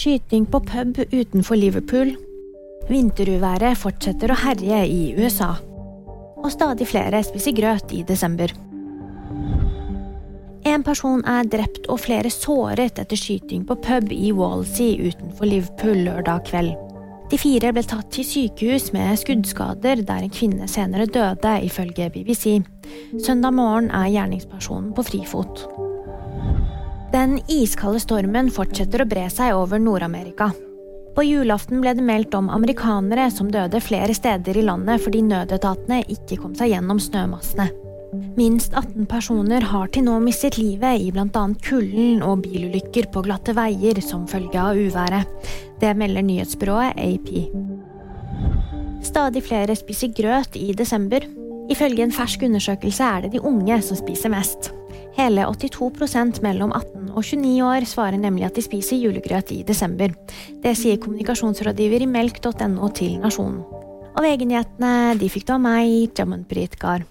Skyting på pub utenfor Liverpool. Vinteruværet fortsetter å herje i USA. Og stadig flere spiser grøt i desember. En person er drept og flere såret etter skyting på pub i Walsey utenfor Liverpool lørdag kveld. De fire ble tatt til sykehus med skuddskader, der en kvinne senere døde, ifølge BBC. Søndag morgen er gjerningspersonen på frifot. Den iskalde stormen fortsetter å bre seg over Nord-Amerika. På julaften ble det meldt om amerikanere som døde flere steder i landet fordi nødetatene ikke kom seg gjennom snømassene. Minst 18 personer har til nå mistet livet i bl.a. kulden og bilulykker på glatte veier som følge av uværet. Det melder nyhetsbyrået AP. Stadig flere spiser grøt i desember. Ifølge en fersk undersøkelse er det de unge som spiser mest. Hele 82% mellom 18 og 29 år svarer nemlig at de spiser julegrøt i desember. Det sier kommunikasjonsrådgiver i melk.no til Nasjonen. Og VG-nyhetene de fikk du av meg, Jamunpreet Pritgar.